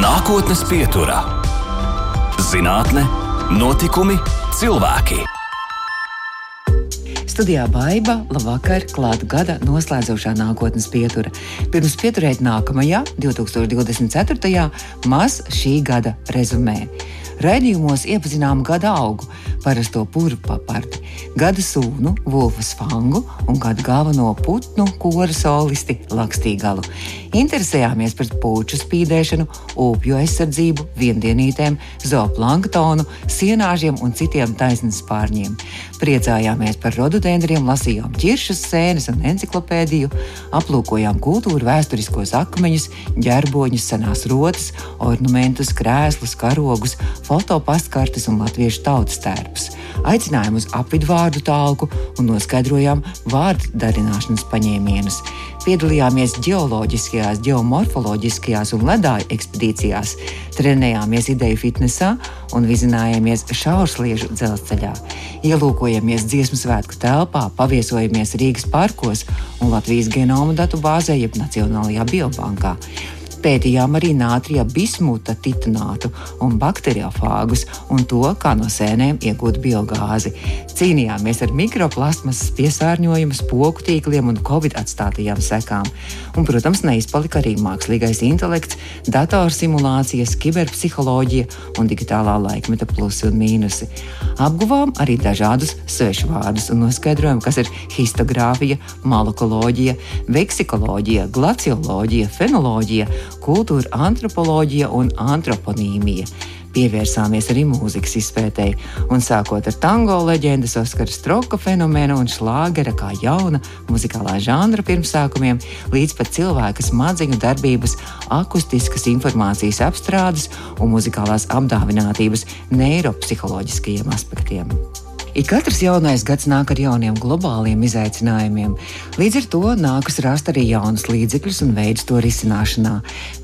Nākotnes pieturā - zinātne, notikumi, cilvēki. Studijā Baiva, labvakar, klāta gada noslēdzošā nākotnes pietura. Pirms pieturēt nākamajā, 2024. maz šī gada rezumē. Raidījumos iepazinām gada augu, parasto purvu paparti, gada sūnu, vulfas fangu un gada galveno putnu kora solisti Lakstīgalu. Interesējāmies par puču spīdēšanu, upju aizsardzību, viendienītēm, zooplanktonu, sienāžiem un citiem taisnes pārņiem. Priecājāmies par rododendriem, lasījām ķiršas sēnes un enciklopēdiju, aplūkojām kultūru vēsturiskos akmeņus, ģerboņus, senās rotas, ornamentus, krēslus, karogus, fotopastkartes un latviešu tautas tērpus. Aicinājām uz apvidvārdu talku un noskaidrojām vārdu darināšanas paņēmienus. Piedalījāmies geoloģiskajās, geomorfoloģiskajās un ledāju ekspedīcijās, trenējāmies ideju fitnesā un vizinājāmies šaursliežu dzelzceļā. Ielūkojamies dziesmu svētku telpā, paviesojamies Rīgas parkos un Latvijas genoma datu bāzē, jeb Nacionālajā biobankā. Pētījām arī nātrija bismuta titinātu un bakteriofāgus un to, kā no sēnēm iegūt biogāzi. Cīnījāmies ar mikroplasmasas piesārņojumu, spoku tīkliem un covid atstātajām sekām. Un, protams, neizpalika arī mākslīgais intelekts, datorsimulācijas, kiberpsiholoģija un digitālā laikmeta plusi un mīnusi. Apguvām arī dažādus svešvārdus un noskaidrojām, kas ir histogrāfija, molekoloģija, veksikoloģija, glacioloģija, fenoloģija kultūra antropoloģija un antroponīmija. Pievērsāmies arī mūzikas izpētēji, un sākot ar tango leģendas Oskara Stroka fenomenu un šlāgera kā jauna muzikālā žanra pirmsākumiem, līdz pat cilvēka smadzeņu darbības, akustiskas informācijas apstrādes un muzikālās apdāvinātības neiropsiholoģiskajiem aspektiem. Ik katrs jaunais gads nāk ar jauniem globāliem izaicinājumiem. Līdz ar to nākas rast arī jaunas līdzekļus un veidus to risināšanā.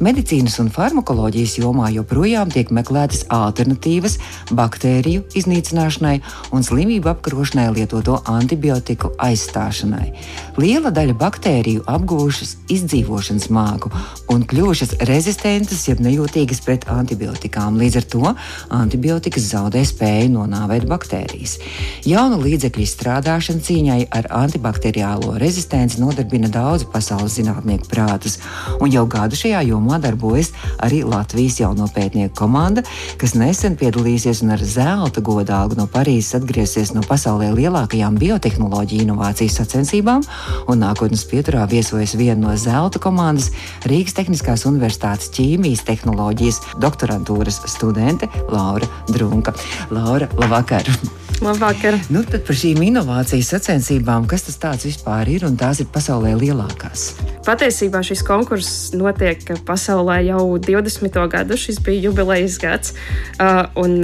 Medicīnas un farmakoloģijas jomā joprojām tiek meklētas alternatīvas baktēriju iznīcināšanai un slimību apkarošanai lietoto antibiotiku aizstāšanai. Liela daļa baktēriju apgūšas izdzīvošanas māku un kļuvušas rezistentas, jeb nejūtīgas pret antibiotikām. Līdz ar to antibiotikas zaudē spēju nonāvēt baktērijas. Jaunu līdzekļu izstrādāšana cīņai ar antibakteriālo rezistenci nodarbina daudzu pasaules zinātnieku prātus, un jau gadu šajā jomā darbojas arī Latvijas jauno pētnieku komanda, kas nesen piedalīsies un ar zelta godalgu no Parīzes atgriezies no pasaulē lielākajām biotehnoloģiju inovāciju sacensībām, un nākotnes pieturā viesojas viena no zelta komandas Rīgas Tehniskās Universitātes ķīmijas tehnoloģijas doktorantūras studente Laura Drunka. Laura, labvakar! Labvakar! Nu, tad par šīm inovāciju sacensībām, kas tas vispār ir un tās ir pasaulē lielākās? Patiesībā šis konkurss notiek pasaulē jau 20. gadu. Šis bija jubilejas gads. Uh, un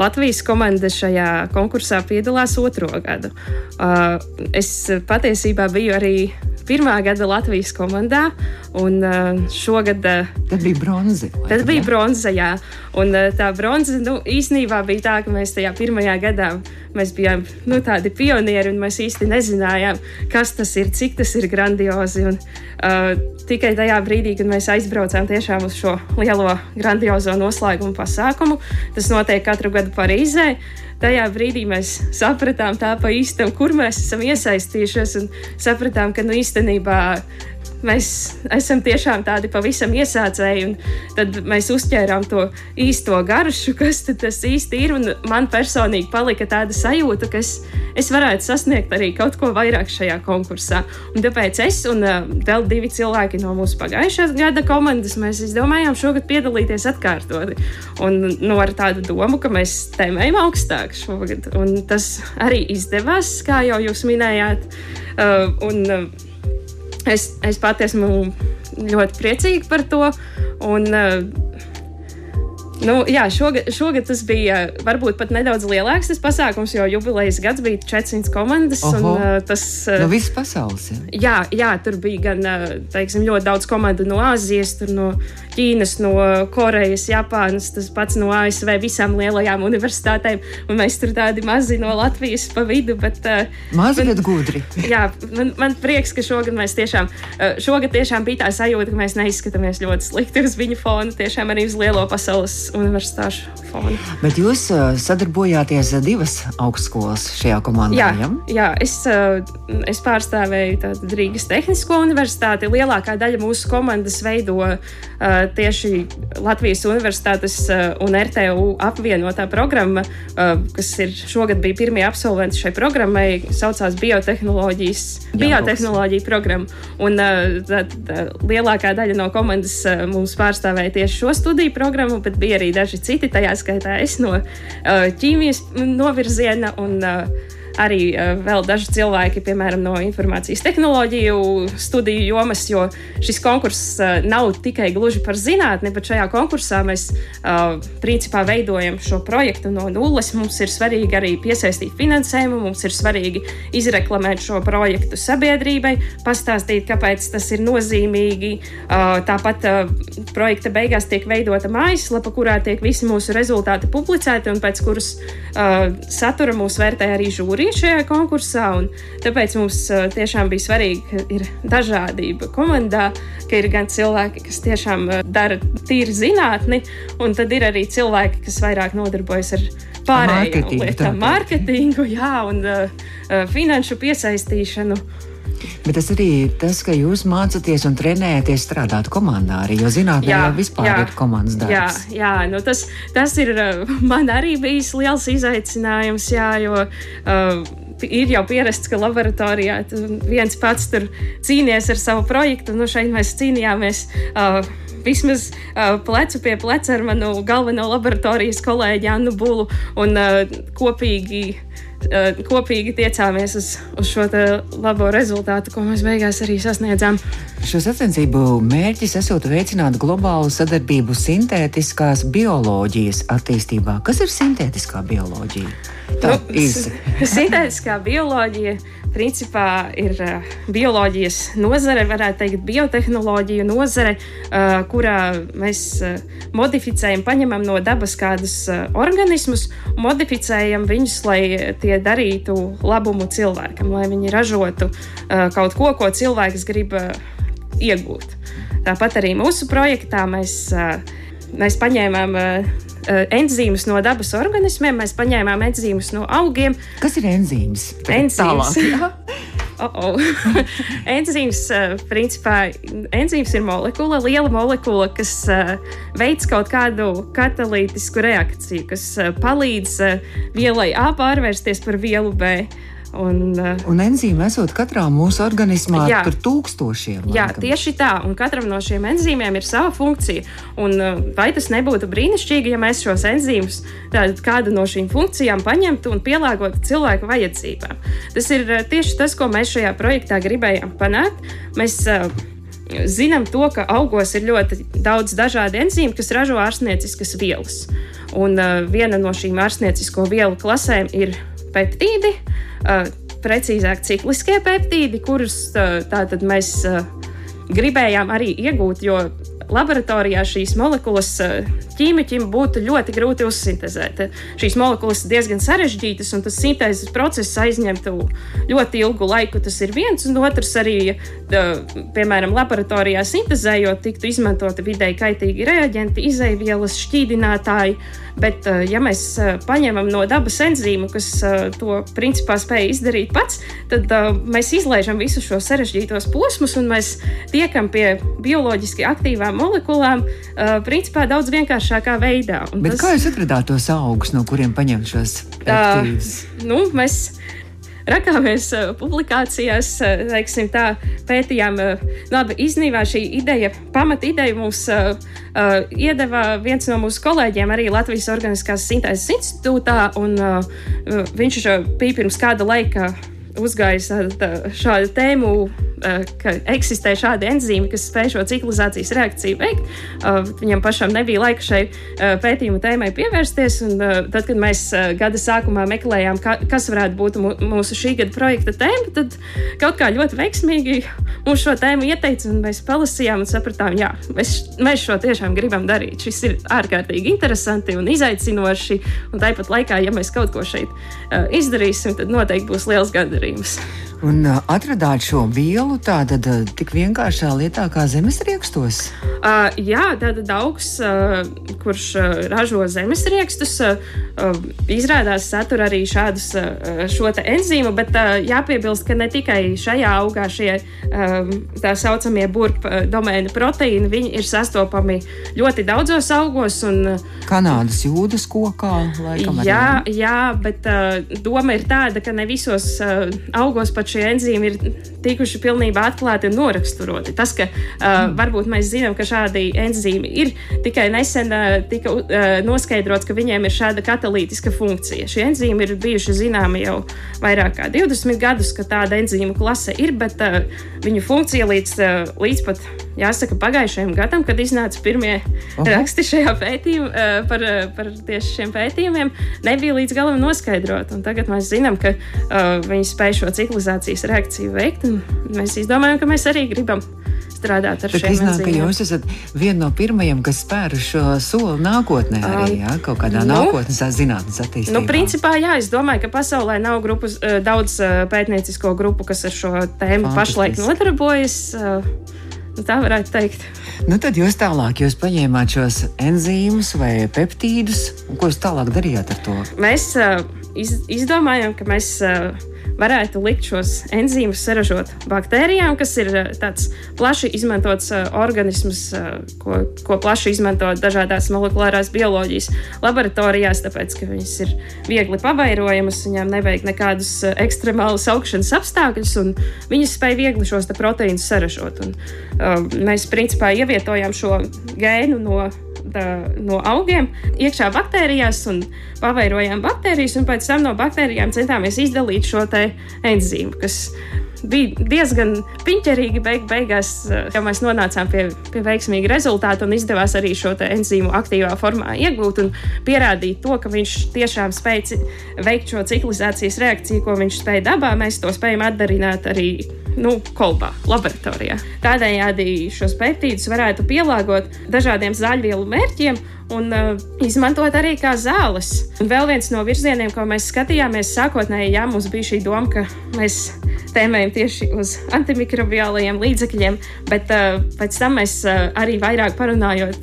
Latvijas komanda šajā konkursā piedalās otro gadu. Uh, es patiesībā biju arī pirmā gada Latvijas komandā. Un uh, šogad uh, tas bija bronza. Tas bija bronza, jā. Un uh, tā bronza nu, īsnībā bija tā, ka mēs tajā pirmajā gadā mēs bijām nu, tādi pionieri un mēs īsti nezinājām, kas tas ir, cik tas ir grandiozi. Un, uh, tikai tajā brīdī, kad mēs aizbraucām tiešām uz šo lielo grandiozo noslēgumu pasākumu, tas notiek katru gadu Parīzē tajā brīdī mēs sapratām tā pa īstam, kur mēs esam iesaistījušies un sapratām, ka nu īstenībā mēs esam tiešām tādi pavisam iesācēji, un tad mēs uzķērām to īsto garšu, kas tas īsti ir. Man personīgi palika tāda sajūta, ka es, es varētu sasniegt arī kaut ko vairāk šajā konkursā. Un tāpēc es un uh, vēl divi cilvēki no mūsu pagājušā gada komandas mēs izdomājām šogad piedalīties atkārtoti. Un nu, ar tādu domu, ka mēs tēmējam augstāk šogad. Un tas arī izdevās, kā jau jūs minējāt. Uh, un, uh, Es, es pati esmu ļoti priecīga par to. Un, uh, Nu, jā, šogad, šogad tas bija varbūt pat nedaudz lielāks tas pasākums, jo jubilejas gads bija 400 komandas. Oho. Un, uh, tas, uh, No visas pasaules. Ja? jā, jā, tur bija gan uh, teiksim, ļoti daudz komandu no Āzijas, no Ķīnas, no Korejas, Japānas, tas pats no ASV, visām lielajām universitātēm. Un mēs tur tādi mazi no Latvijas pa vidu. Bet, uh, Mazi, bet gudri. jā, man, man prieks, ka šogad mēs tiešām, uh, šogad tiešām bija tā sajūta, ka mēs neizskatāmies ļoti slikti uz viņu fona, tiešām arī uz lielo pasaules universitāšu fona. Bet jūs uh, sadarbojāties divas augstskolas šajā komandā. Jā, ja? jā es, uh, es pārstāvēju Rīgas Tehnisko universitāti. Lielākā daļa mūsu komandas veido uh, tieši Latvijas Universitātes un RTU apvienotā programma, kas ir šogad bija pirmie absolventi šai programmai, saucās biotehnoloģijas, biotehnoloģija programma. Un tā, tā, lielākā daļa no komandas mums pārstāvēja tieši šo studiju programmu, bet bija arī daži citi, tajā skaitā es no ķīmijas novirziena un arī uh, vēl daži cilvēki, piemēram, no informācijas tehnoloģiju studiju jomas, jo šis konkurss uh, nav tikai gluži par zinātni, bet šajā konkursā mēs uh, principā veidojam šo projektu no nulles. Mums ir svarīgi arī piesaistīt finansējumu, mums ir svarīgi izreklamēt šo projektu sabiedrībai, pastāstīt, kāpēc tas ir nozīmīgi. Tāpat projekta beigās tiek veidota mājaslapa, kurā tiek visi mūsu rezultāti publicēti un pēc kuras satura mūs vērtē arī žūri arī šajā konkursā. Tāpēc mums uh, tiešām bija svarīgi, ka ir dažādība komandā, ka ir gan cilvēki, kas tiešām uh, dara tīri zinātni, un tad ir arī cilvēki, kas vairāk nodarbojas ar pārējām lietām, mārketingu, jā, un uh, uh, finanšu piesaistīšanu. Bet tas arī tas, ka jūs mācāties un trenējaties strādāt komandā, arī, jo zinātnē jau vispār jā, ir komandas darbs. Jā, jā nu tas, tas ir man arī bijis liels izaicinājums, jā, jo uh, ir jau pierasts, ka laboratorijā viens pats tur cīnīties ar savu projektu. Nu, šeit mēs cīnījāmies. Uh, Vismaz uh, plecu pie pleca ar manu galveno laboratorijas kolēģi Annu Bulu un uh, kopīgi uh, kopīgi tiecāmies uz, uz šo labo rezultātu, ko mēs beigās arī sasniedzām. Šo sacensību mērķis esot veicināt globālu sadarbību sintētiskās bioloģijas attīstībā. Kas ir sintētiskā bioloģija? Tā nu, ir sintētiskā bioloģija principā ir uh, bioloģijas nozare, varētu teikt, biotehnoloģija nozare, uh, kurā mēs uh, modificējam, paņemam no dabas kādus organismus, modificējam viņus, lai tie darītu labumu cilvēkam, lai viņi ražotu uh, kaut ko, ko cilvēks grib uh, iegūt. Tāpat arī mūsu projektā mēs, uh, mēs paņēmām. Enzīmus no dabas organismiem. Mēs paņēmām enzīmus no augiem. Kas ir enzīms? Enzīms. Oh -oh. enzīms, uh, principā, enzīms ir molekula, liela molekula, kas uh, veids kaut kādu katalītisku reakciju, kas uh, palīdz vielai A pārvērsties par vielu B. Un, uh, un enzīmi esot katrā mūsu organismā, jā, tur tūkstošiem. Jā, laikam. tieši tā. Un katram no šiem enzīmiem ir sava funkcija. Un, uh, vai tas nebūtu brīnišķīgi, ja mēs šos enzīmus, kādu no šīm funkcijām, paņemtu un pielāgotu cilvēku vajadzībām? Tas ir uh, tieši tas, ko mēs šajā projektā gribējām panākt. Mēs, zinām to, ka augos ir ļoti daudz dažādu enzīmu, kas ražo ārstnieciskas vielas. Un uh, viena no šīm ārstniecisko vielu klasēm ir peptīdi, uh, precīzāk cikliskie peptīdi, kurus uh, tātad mēs uh, gribējām arī iegūt, jo laboratorijā šīs molekulas ķīmiķim būtu ļoti grūti uzsintēzēt. Šīs molekulas ir diezgan sarežģītas, un tas sintēzes process aizņemtu ļoti ilgu laiku. Tas ir viens, un otrs arī, piemēram, laboratorijā sintēzējot, tiktu izmantoti vidēji kaitīgi reaģenti, izaivielas, šķīdinātāji. Bet, ja mēs paņemam no dabas enzīmu, kas to principā spēj izdarīt pats, tad mēs izlaižam visus šos sarežģītos posmus un mēs tiekam pie bioloģiski aktīvām molekulām principā daudz vienkāršākā veidā. Un Bet tas... kā jūs atradāt tos augus, no kuriem paņemt šos aktīvus? Uh, nu, mēs rakāmies publikācijās, teiksim, tā pētījām. Labi, īstenībā šī ideja, pamat ideja mums uh, iedeva viens no mūsu kolēģiem arī Latvijas Organiskās Sintēzes institūtā, un uh, viņš bija pirms kāda laika uzgājis šādu tēmu ka eksistē šādi enzīmi, kas spēj šo ciklizācijas reakciju veikt. Viņam pašam nebija laika šai pētījuma tēmai pievērsties. Tad, kad mēs gada sākumā meklējām, kas varētu būt mūsu šī gada projekta tēma, tad kaut kā ļoti veiksmīgi mums šo tēmu ieteica, un mēs palasījām un sapratām, jā, mēs, mēs šo tiešām gribam darīt. Šis ir ārkārtīgi interesanti un izaicinoši, un tāpat laikā, ja mēs kaut ko šeit izdarīsim, tad noteikti būs liels gandarījums. Un uh, atradāt šo vielu tātad uh, tik vienkāršā lietā kā zemesriekstos? Uh, jā, tātad augs, uh, kurš uh, ražo zemesriekstus, uh, uh, izrādās satur arī šādus uh, šo enzīmu, bet uh, jāpiebilst, ka ne tikai šajā augā šie uh, tā saucamie burbuļu uh, domēna proteīni, viņi ir sastopami ļoti daudzos augos. Un, uh, Kanādas jūdas kokā, laikam. Jā, jā, bet uh, doma ir tāda, ka ne visos uh, augos pat šie enzīmi ir tikuši pilnībā atklāti un noraksturoti. Tas, ka uh, varbūt mēs zinām, ka šādi enzīmi ir, tikai nesen uh, tika uh, noskaidrots, ka viņiem ir šāda katalītiska funkcija. Šie enzīmi ir bijuši zināmi jau vairāk kā 20 gadus, ka tāda enzīmu klase ir, bet uh, viņu funkcija līdz, uh, līdz pat, jāsaka, pagājušajam gadam, kad iznāca pirmie Aha. raksti šajā pētījumā par, par tieši šiem pētījumiem, nebija līdz galam noskaidrot. Un tagad mēs zinām, ka uh, viņi spēj šo ciklizācijas reakciju veikt mēs izdomājām, ka mēs arī gribam strādāt ar Tad šiem iznāk, ka jūs esat viena no pirmajiem, kas spēr šo soli nākotnē, arī jā, kaut kādā nu, nākotnes zinātnes attīstībā. Nu, principā, jā, es domāju, ka pasaulē nav grupas, daudz pētniecisko grupu, kas ar šo tēmu pašlaik nodarbojas. Tā varētu teikt. Nu, tad jūs tālāk jūs paņēmāt šos enzīmus vai peptīdus, ko jūs tālāk darījāt ar to? Mēs uh, iz, izdomājām, ka mēs uh, varētu likt šos enzīmus saražot baktērijām, kas ir eh, tāds plaši izmantots uh, organisms, uh, ko, ko plaši izmanto dažādās molekulārās bioloģijas laboratorijās, tāpēc ka viņas ir viegli pavairojamas, viņām nevajag nekādus ekstremālus augšanas apstākļus, un viņas spēj viegli šos proteīnus saražot. Un, uh, mēs principā ievietojām šo gēnu no tā, no augiem iekšā baktērijās un pavairojām baktērijas, un pēc tam no baktērijām centāmies izdalīt šo enzīmu, kas bija diezgan piņķerīgi. Beig, beigās jau mēs nonācām pie, pie veiksmīga rezultāta un izdevās arī šo enzīmu aktīvā formā iegūt un pierādīt to, ka viņš tiešām spēj veikt šo ciklizācijas reakciju, ko viņš spēja dabā. Mēs to spējam atdarināt arī nu, kolbā, laboratorijā. Tādējādi šos peptīdus varētu pielāgot dažādiem zāļvielu mērķiem un uh, izmantot arī kā zāles. Un vēl viens no virzieniem, ko mēs skatījāmies, sākotnēji, jā, mums bija šī doma, ka mēs tēmējam tieši uz antimikrobiālajiem līdzekļiem, bet uh, pēc tam mēs uh, arī vairāk parunājot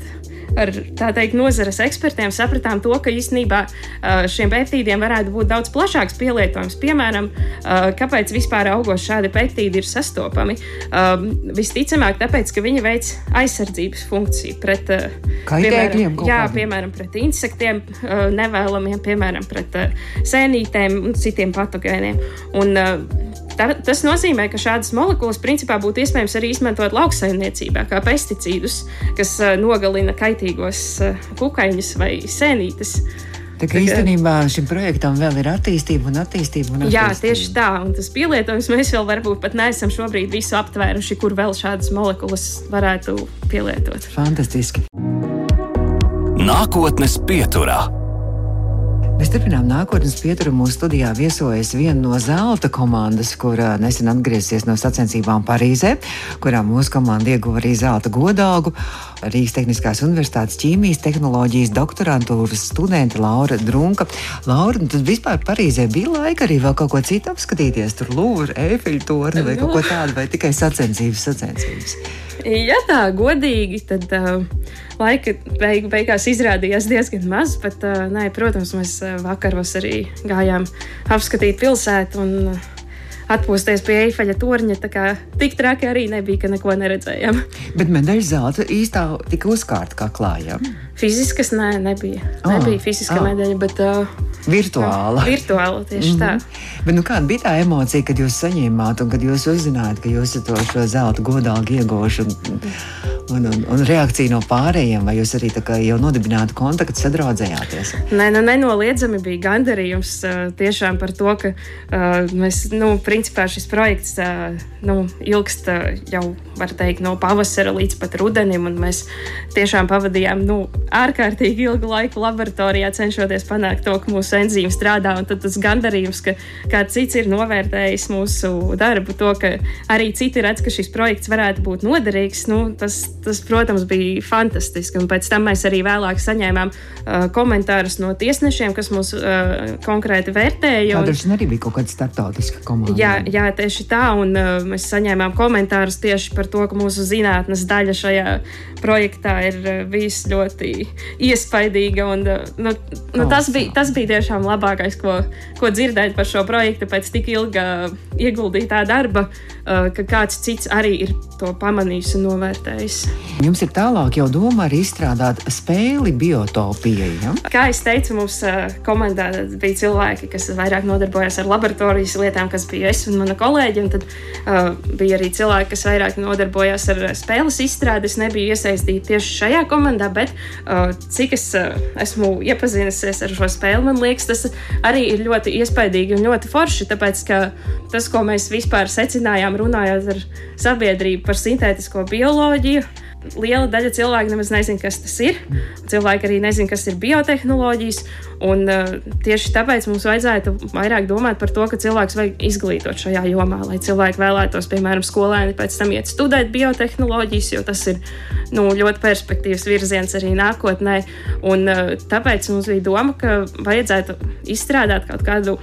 ar teikt, nozares ekspertiem sapratām to, ka īstenībā šiem peptīdiem varētu būt daudz plašāks pielietojums. Piemēram, kāpēc vispār augos šādi peptīdi ir sastopami? Visticamāk, tāpēc, ka viņi veic aizsardzības funkciju pret kaitēkļiem. Jā, piemēram, pret insektiem nevēlamiem, piemēram, pret sēnītēm un citiem patogēniem. Un, Tā, tas nozīmē, ka šādas molekulas principā būtu iespējams arī izmantot lauksaimniecībā, kā pesticīdus, kas uh, nogalina kaitīgos uh, kukaiņus vai sēnītes. Tā kā īstenībā šim projektam vēl ir attīstība un attīstība. Un attīstība. Jā, tieši tā. Un tas pielietojums mēs vēl varbūt pat neesam šobrīd visu aptvēruši, kur vēl šādas molekulas varētu pielietot. Fantastiski. Nākotnes pieturā. Mēs turpinām nākotnes pieturu. Mūsu studijā viesojas viena no zelta komandas, kur nesen atgriezies no sacensībām Parīzē, kurā mūsu komanda ieguva arī zelta godalgu. Rīgas Tehniskās Universitātes ķīmijas tehnoloģijas doktorantūras studente Laura Drunka. Laura, tad vispār Parīzē bija laika arī vēl kaut ko citu apskatīties, tur Lūra, Eifeļa torni vai kaut ko tādu, vai tikai sacensības, sacensības. Ja tā godīgi, tad uh, laika beig, beigās izrādījās diezgan maz, bet, uh, nē, protams, mēs uh, vakaros arī gājām apskatīt pilsētu. Un, uh, atpūsties pie Eifeļa torņa. Tik traki arī nebija, ka neko neredzējām. Bet medaļas zelta īstā tika uzkārta kā klājā. Fiziskas nē, nebija. Oh, nebija fiziska oh. medaļa, bet. Uh, Virtuāla. Virtuāla, tieši mm -hmm. tā. Mhm. Bet nu, kāda bija tā emocija, kad jūs saņēmāt un kad jūs uzzinājāt, ka jūs to šo zelta godālu ieguvuši? Un, Un, un, un reakcija no pārējiem, vai jūs arī jau nodibinājāt kontaktu, sadraudzējāties? Nē, nu, nenoliedzami bija gandarījums uh, tiešām par to, ka uh, mēs, nu, principā šis projekts nu, ilgst jau, var teikt, no pavasara līdz pat rudenim, un mēs tiešām pavadījām nu, ārkārtīgi ilgu laiku laboratorijā, cenšoties panākt to, ka mūsu enzīme strādā, un tad tas gandarījums, ka kāds cits ir novērtējis mūsu darbu, to, ka arī citi redz, ka šis projekts varētu būt noderīgs, nu, tas tas, protams, bija fantastiski. Un pēc tam mēs arī vēlāk saņēmām uh, komentārus no tiesnešiem, kas mūs uh, konkrēti vērtēja. Un... Tā arī bija kaut kāda starptautiska komanda. Jā, jā tieši tā. Un uh, mēs saņēmām komentārus tieši par to, ka mūsu zinātnes daļa šajā projektā ir uh, bijusi ļoti iespaidīga. Un, uh, nu, nu, tas, bija, tas bija tiešām labākais, ko, ko dzirdēt par šo projektu pēc tik ilga ieguldītā darba, uh, ka kāds cits arī ir to pamanījis un novērtējis. Jums ir tālāk jau doma arī izstrādāt spēli biotopijai. Ja? Kā jau teicu, mums uh, komandā bija cilvēki, kas vairāk nodarbojās ar laboratorijas lietām, kas bija es un mana kolēģi. Un tad uh, bija arī cilvēki, kas vairāk nodarbojās ar spēles izstrādi. Es nebiju iesaistīta tieši šajā komandā, bet uh, cik es uh, esmu iepazinusies ar šo spēli, man liekas, tas arī ir ļoti iespaidīgi un ļoti forši. Tāpēc, tas, ko mēs vispār secinājām, runājot ar sabiedrību par sintētisko bioloģiju, liela daļa cilvēku nemaz nezina, kas tas ir. Cilvēki arī nezina, kas ir biotehnoloģijas. Un, uh, tieši tāpēc mums vajadzētu vairāk domāt par to, ka cilvēks vajag izglītot šajā jomā, lai cilvēki vēlētos, piemēram, skolēni pēc tam iet studēt biotehnoloģijas, jo tas ir nu, ļoti perspektīvs virziens arī nākotnē. Un, uh, tāpēc mums bija doma, ka vajadzētu izstrādāt kaut kādu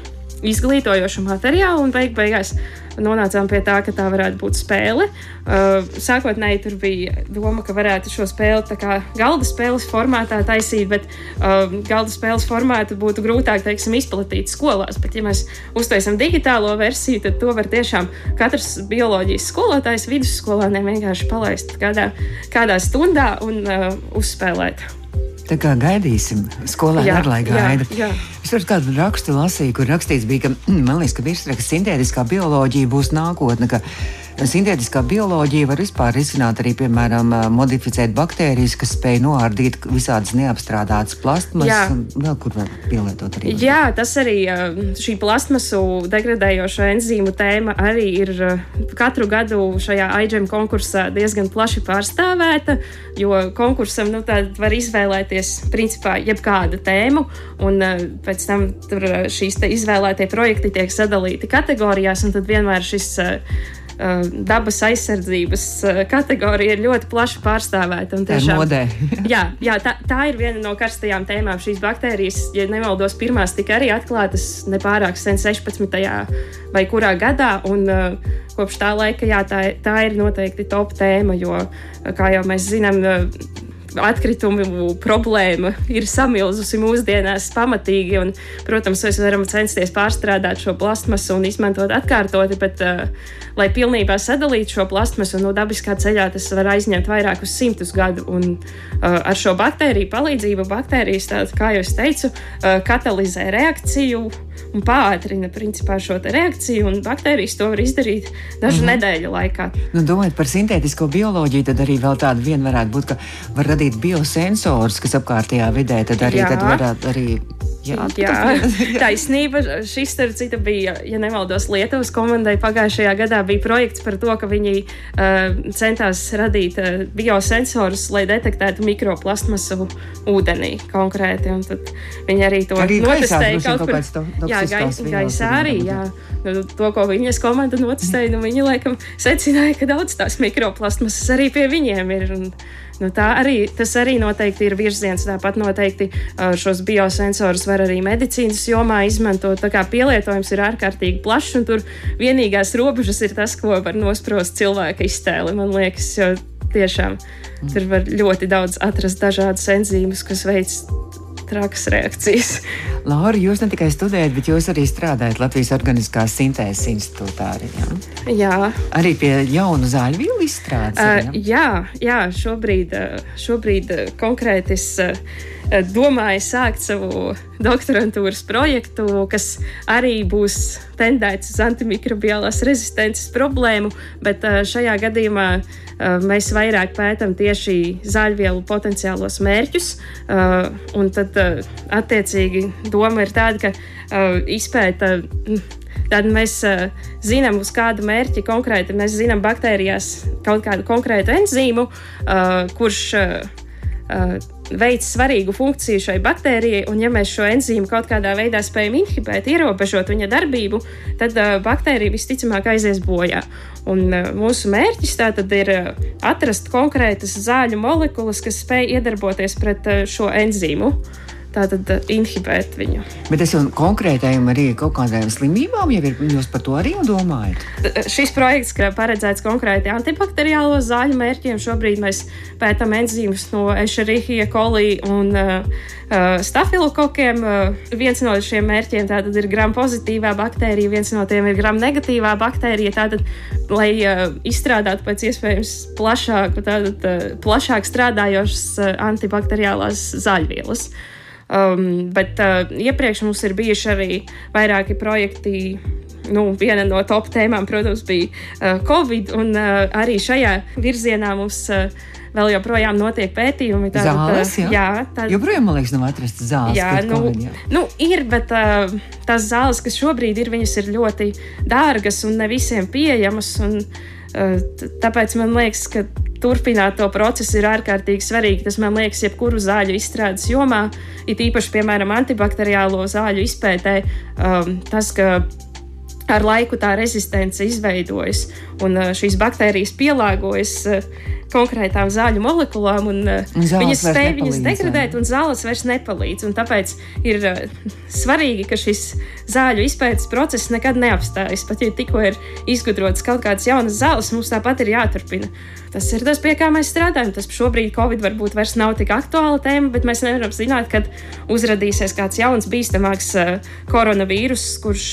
izglītojošu materiālu un beig beigās nonācām pie tā, ka tā varētu būt spēle. Uh, sākotnēji tur bija doma, ka varētu šo spēli galda spēles formātā taisīt, bet uh, galda spēles formātu būtu grūtāk teiksim, izplatīt skolās. Bet, ja mēs uztaisām digitālo versiju, tad to var tiešām katrs bioloģijas skolotājs vidusskolāniem vienkārši palaist kādā, kādā stundā un uh, uzspēlēt. Tā kā gaidīsim, skolēni ar lai gaida. Jā, jā. Es tur kādu rakstu lasīju, kur rakstīts bija, ka man liekas, ka virsraksts sintētiskā bioloģija būs nākotne. Sintētiskā bioloģija var vispār risināt arī, piemēram, modificēt baktērijas, kas spēj noārdīt visādas neapstrādātas plastmasas, un vēl kur var pielietot arī. Jā, tas arī šī plastmasu degradējošo enzīmu tēma arī ir katru gadu šajā IGM konkursā diezgan plaši pārstāvēta, jo konkursam nu, var izvēlēties principā jebkādu tēmu, un pēc tam šīs izvēlētie projekti tiek sadalīti kategorijās, un tad vienmēr šis Uh, dabas aizsardzības uh, kategorija ir ļoti plaši pārstāvēta. Tiešām, modē. jā, jā tā, tā ir viena no karstajām tēmām. Šīs baktērijas, ja nemaldos, pirmās tika arī atklātas nepārāk sen, 16. vai kurā gadā. Un, uh, kopš tā laika jā, tā, tā ir noteikti top tēma, jo, kā jau mēs zinām, atkritumu problēma ir samilzusi mūsdienās pamatīgi. Un, protams, mēs varam censties pārstrādāt šo plastmasu un izmantot atkārtoti, bet, uh, lai pilnībā sadalītu šo plastmasu no dabiskā ceļā, tas var aizņemt vairākus simtus gadu. Un, uh, ar šo baktēriju palīdzību baktērijas, tā, kā jau es teicu, uh, katalizē reakciju un pātrina principā, šo reakciju, un baktērijas to var izdarīt dažu mm. nedēļu laikā. Nu, domājot par sintētisko bioloģiju, tad arī vēl tāda viena varētu būt, ka var radīt biosensors, kas apkārtējā vidē, tad arī Jā. tad varētu arī Jā, jā taisnība. Šis, starp citu, bija, ja nemaldos, Lietuvas komandai pagājušajā gadā bija projekts par to, ka viņi uh, centās radīt uh, biosensorus, lai detektētu mikroplastmasu ūdenī konkrēti. Un tad viņi arī to notestēja kaut kur. To, jā, gaisā, gaisā arī. Jā. Nu, to, ko viņas komanda notestēja, nu, viņi laikam secināja, ka daudz tās mikroplasmasas arī pie viņiem ir. Un, Nu, arī, tas arī noteikti ir virziens. Tāpat noteikti šos biosensorus var arī medicīnas jomā izmantot. Tā kā pielietojums ir ārkārtīgi plašs, un tur vienīgās robežas ir tas, ko var nosprost cilvēka iztēle. Man liekas, jo tiešām tur var ļoti daudz atrast dažādas enzīmus, kas veids trakas reakcijas. Laura, jūs ne tikai studējat, bet jūs arī strādājat Latvijas Organiskās Sintēzes institūtā. Arī, jā? jā. Arī pie jaunu zāļu vielu izstrādes. Uh, jā, jā šobrīd, šobrīd konkrēti es domāja sākt savu doktorantūras projektu, kas arī būs tendēts uz antimikrobiālās rezistences problēmu, bet šajā gadījumā mēs vairāk pētām tieši zāļvielu potenciālos mērķus. Un tad, attiecīgi, doma ir tāda, ka izpēta tad mēs uh, zinām, uz kādu mērķi konkrēti mēs zinām baktērijās kaut kādu konkrētu enzīmu, uh, kurš uh, uh, veids svarīgu funkciju šai baktērijai, un ja mēs šo enzīmu kaut kādā veidā spējam inhibēt, ierobežot viņa darbību, tad uh, baktērija visticamāk aizies bojā. Un, uh, mūsu mērķis tātad ir atrast konkrētas zāļu molekulas, kas spēj iedarboties pret uh, šo enzīmu. Uh, tātad eh, inhibēt viņu. Bet tas jau konkrētējumi arī kaut kādām slimībām, ir, jūs par to arī domājat? Eh, šis projekts paredzēts konkrēti antibakteriālo zāļu mērķiem. Šobrīd mēs pētām enzīmus no Ešerihija, kolī un uh, stafilokokiem. Uh, viens no šiem mērķiem ir gram pozitīvā baktērija, viens no tiem ir gram negatīvā baktērija. Tātad, lai uh, izstrādātu pēc iespējas plašāku, tātad, uh, plašāk strādājošas uh, antibakteriālās zāļvielas. Uh, Um, bet uh, iepriekš mums ir bijuši arī vairāki projekti. Nu, viena no top tēmām, protams, bija uh, Covid, un uh, arī šajā virzienā mums uh, vēl joprojām notiek pētījumi. Tātad, zāles, jā, jā tātad, joprojām, man liekas, nav atrastas zāles. Jā, nu, COVID, jā. nu, ir, bet uh, tās zāles, kas šobrīd ir, viņas ir ļoti dārgas un ne visiem pieejamas. Un, uh, tāpēc man liekas, ka turpināt to procesu ir ārkārtīgi svarīgi. Tas man liekas, jebkuru zāļu izstrādes jomā, it īpaši, piemēram, antibakteriālo zāļu izpētē, um, tas, ka ar laiku tā rezistence izveidojas un uh, šīs baktērijas pielāgojas uh, konkrētām zāļu molekulām, un, uh, un viņas spēj viņas degradēt, un zāles vairs nepalīdz. Un tāpēc ir svarīgi, ka šis zāļu izpētes process nekad neapstājas. Pat ja tikko ir izgudrotas kaut kādas jaunas zāles, mums tāpat ir jāturpina. Tas ir tas, pie kā mēs strādājam. Tas šobrīd Covid varbūt vairs nav tik aktuāla tēma, bet mēs nevaram zināt, kad uzrādīsies kāds jauns, bīstamāks koronavīruss, kurš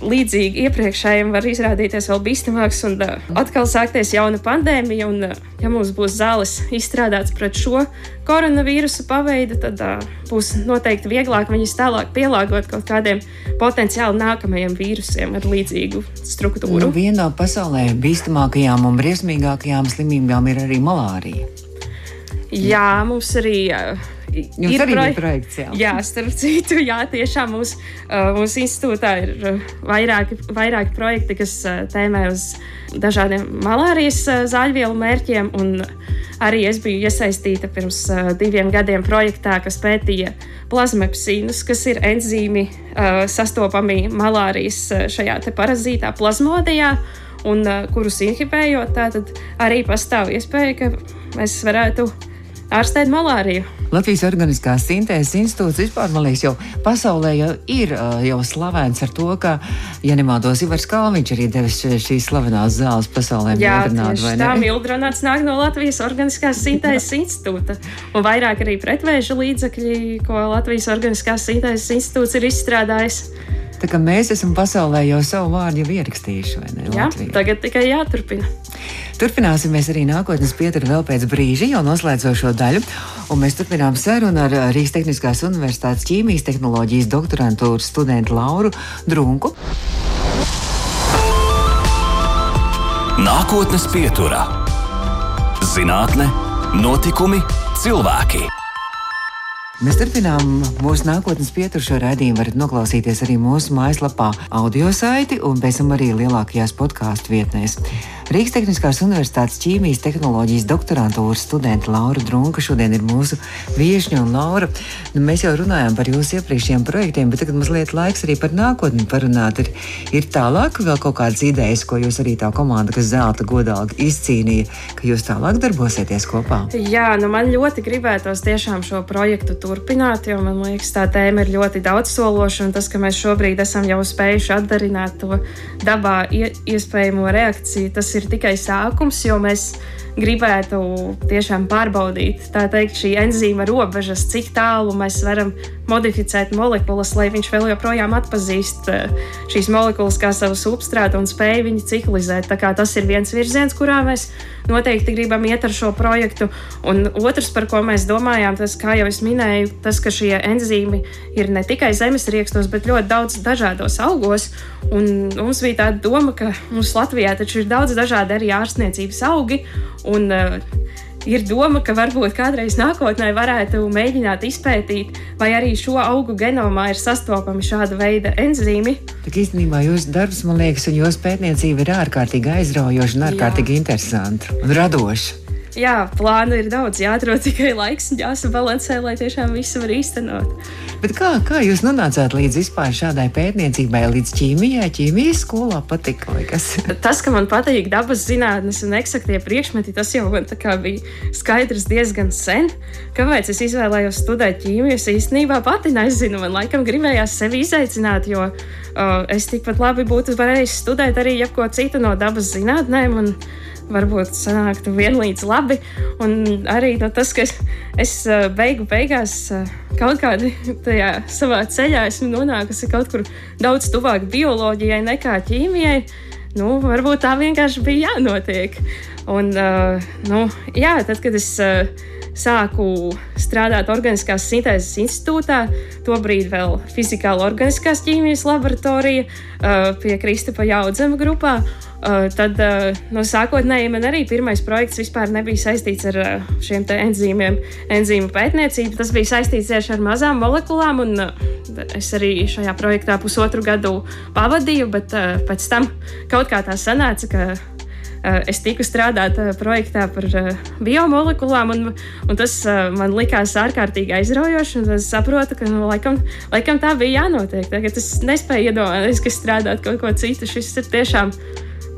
līdzīgi iepriekšējiem var izrādīties vēl bīstamāks un uh, atkal sākties jauna pandēmija. Un, uh, ja mums būs zāles izstrādāts pret šo koronavīrusa paveidu, tad uh, būs noteikti vieglāk viņus tālāk pielāgot kaut kādiem potenciāli nākamajiem vīrusiem ar līdzīgu struktūru. Nu, viena no pasaulē bīstamākajām un briesmīgākajām slimībām ir arī malārija. Jā, mums arī. Uh, Jums ir arī proj projekts, jā. Jā, starp citu, jā, tiešām mūsu uh, mūs institūtā ir uh, vairāki, vairāki projekti, kas uh, tēmē uz dažādiem malārijas zāļvielu mērķiem. Arī es biju iesaistīta pirms diviem gadiem projektā, kas pētīja plazmapsīnus, kas ir enzīmi sastopami malārijas šajā parazītā plazmodijā. Un, uh, kurus inhibējot, tad arī pastāv iespēja, ka mēs varētu ārstēt malāriju. Latvijas Organiskās Sintēzes institūts vispār, man liekas, jau pasaulē jau ir jau slavens ar to, ka, ja nemaldos, Ivars Kalniņš arī devis šīs slavenās zāles pasaulē. Jā, tieši tā Mildronāts nāk no Latvijas Organiskās Sintēzes institūta. Un vairāk arī pretvēža līdzekļi, ko Latvijas Organiskās Sintēzes institūts ir izstrādājis. Tā kā mēs esam pasaulē jau savu vārdu ierakstījuši, vai ne? Jā, Latvija. tagad tikai jāturpina. Turpināsimies arī nākotnes pieturu vēl pēc brīža, jau noslēdzošo daļu. Un mēs turpinām sarunu ar Rīgas Tehniskās Universitātes ķīmijas tehnoloģijas doktorantūras studentu Lauru Drunku. Nākotnes pieturā - zinātne, notikumi, cilvēki. Mēs turpinām mūsu nākotnes pieturu šo raidījumu. varat noklausīties arī mūsu mājaslapā, audio saiti un pēc tam arī lielākajās podkāstu vietnēs. Rīgas Tehniskās Universitātes ķīmijas tehnoloģijas doktorantūras studente Laura Drunka šodien ir mūsu viesņa. Laura, nu, mēs jau runājām par jūsu iepriekšējiem projektiem, bet tagad mazliet laiks arī par nākotni parunāt. Ir, ir tālāk vēl kaut kādas idejas, ko jūs arī tā komanda, kas zelta godīgi izcīnīja, ka jūs tālāk darbosieties kopā. Jā, nu man ļoti gribētos tiešām šo projektu turpināt, jo man liekas, tā tēma ir ļoti daudzsološa un tas, ka mēs šobrīd esam jau spējuši atdarināt to dabā iespējamo reakciju, tas ir tikai sākums, jo mēs gribētu tiešām pārbaudīt teikt, šī enzīma robežas, cik tālu mēs varam modificēt molekulas, lai viņš vēl joprojām atpazīst eh, šīs molekulas kā savu substrātu un spēj viņu ciklizēt. Tas ir viens virziens, kurā mēs noteikti gribam iet ar šo projektu. Un otrs, par ko mēs domājām, tas, kā jau es minēju, tas, ka šie enzīmi ir ne tikai zemesriekstos, bet ļoti daudz dažādos augos. Un mums bija tāda doma, ka mums Latvijā taču ir daudz dažādi arī ārstniecības augi. Un, uh, ir doma, ka varbūt kādreiz nākotnē varētu mēģināt izpētīt, vai arī šo augu genomā ir sastopami šāda veida enzīmi. Tā īstenībā jūsu darbs, man liekas, un jūsu pētniecība ir ārkārtīgi aizraujoša un ārkārtīgi interesanta un radoša. Jā, plānu ir daudz, jāatrod tikai laiks un jāsabalansē, lai tiešām visu var īstenot. Bet kā, kā jūs nonācāt līdz vispār šādai pētniecībai, līdz ķīmijai? Ķīmijas skolā patika? Tas, ka man patīk dabas zinātnes un eksaktie priekšmeti, tas jau man bija skaidrs diezgan sen. Kāpēc es izvēlējos studēt ķīmiju? Es īstenībā pati nezinu. Man laikam gribējās sevi izaicināt, jo uh, es tikpat labi būtu varējis studēt arī jebko citu no dabas zinātnēm. Un, varbūt sanāktu vienlīdz labi. Un arī no tas, ka es, es beigu beigās kaut kādā tajā savā ceļā esmu nonākusi kaut kur daudz tuvāk bioloģijai nekā ķīmijai. Nu, varbūt tā vienkārši bija jānotiek. Un, uh, nu, jā, tad, kad es uh, sāku strādāt Organiskās sintēzes institūtā, tobrīd vēl fizikāla organiskās ķīmijas laboratorija uh, pie Kristapa Jaudzema grupā. Uh, tad uh, no sākotnēji man arī pirmais projekts vispār nebija saistīts ar uh, šiem enzīmiem, enzīmu pētniecību. Tas bija saistīts tieši ar mazām molekulām, un es arī šajā projektā pusotru gadu pavadīju, bet pēc tam kaut kā tā sanāca, ka es tiku strādāt projektā par biomolekulām, un, un tas man likās ārkārtīgi aizraujoši. Es saprotu, ka nu, laikam, laikam tā bija jānotiek. Tagad es nespēju iedomāties, ka strādāt kaut ko citu. Šis ir tiešām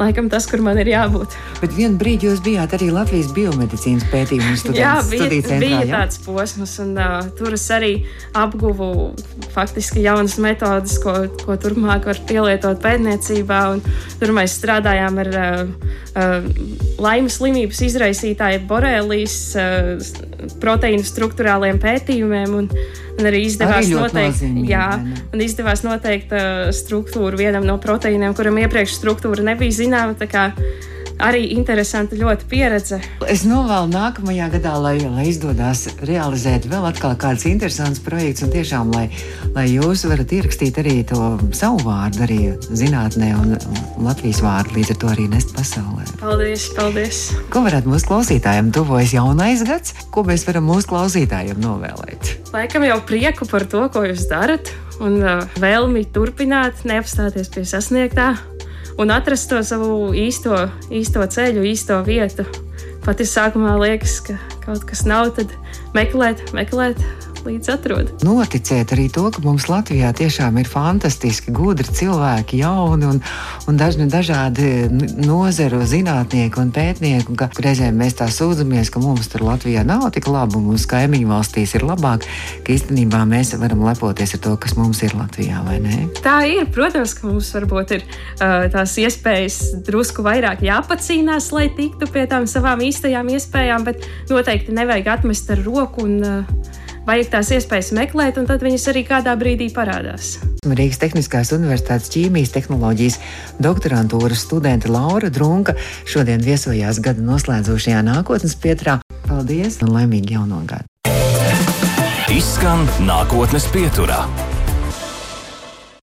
laikam tas, kur man ir jābūt. Bet vienā brīdī jūs bijāt arī Latvijas biomedicīnas pētījuma students. Jā, bija, centrā, bija jā? tāds posms, un uh, tur es arī apguvu faktiski jaunas metodas, ko, ko turpmāk var pielietot pētniecībā. Tur mēs strādājām ar uh, uh, laimes slimības izraisītāju borelijas uh, proteīnu struktūrāliem pētījumiem. Un, Un arī izdevās arī noteikt, jā, un izdevās noteikt uh, struktūru vienam no proteīniem, kuram iepriekš struktūra nebija zināma arī interesanta ļoti pieredze. Es novēlu nākamajā gadā, lai, lai izdodas realizēt vēl kādus interesantus projektus, un tiešām, lai, lai jūs varat ierakstīt arī to savu vārdu, arī zinātnē, un Latvijas vārdu līdz ar to arī nest pasaulē. Paldies! paldies. Ko varētu mūsu klausītājiem tuvojas jaunais gads? Ko mēs varam mūsu klausītājiem novēlēt? Laikam jau prieku par to, ko jūs darat, un uh, vēlmi turpināt, neapstāties pie sasniegtā un atrast to savu īsto, īsto ceļu, īsto vietu. Pat ja sākumā liekas, ka kaut kas nav, tad meklēt, meklēt, līdz atrod. Noticēt arī to, ka mums Latvijā tiešām ir fantastiski, gudri cilvēki, jauni un, un dažni dažādi nozeru zinātnieki un pētnieki. Un reizēm mēs tā sūdzamies, ka mums tur Latvijā nav tik labi, un mūsu kaimiņu valstīs ir labāk, ka īstenībā mēs varam lepoties ar to, kas mums ir Latvijā, vai ne? Tā ir. Protams, ka mums varbūt ir uh, tās iespējas drusku vairāk jāpacīnās, lai tiktu pie tām savām īstajām iespējām, bet noteikti nevajag atmest ar roku un uh, vajag tās iespējas meklēt, un tad viņas arī kādā brīdī parādās. Rīgas Tehniskās Universitātes ķīmijas tehnoloģijas doktorantūras studente Laura Drunka šodien viesojās gada noslēdzošajā nākotnes pieturā. Paldies un laimīgi jauno gadu! Izskan nākotnes pieturā.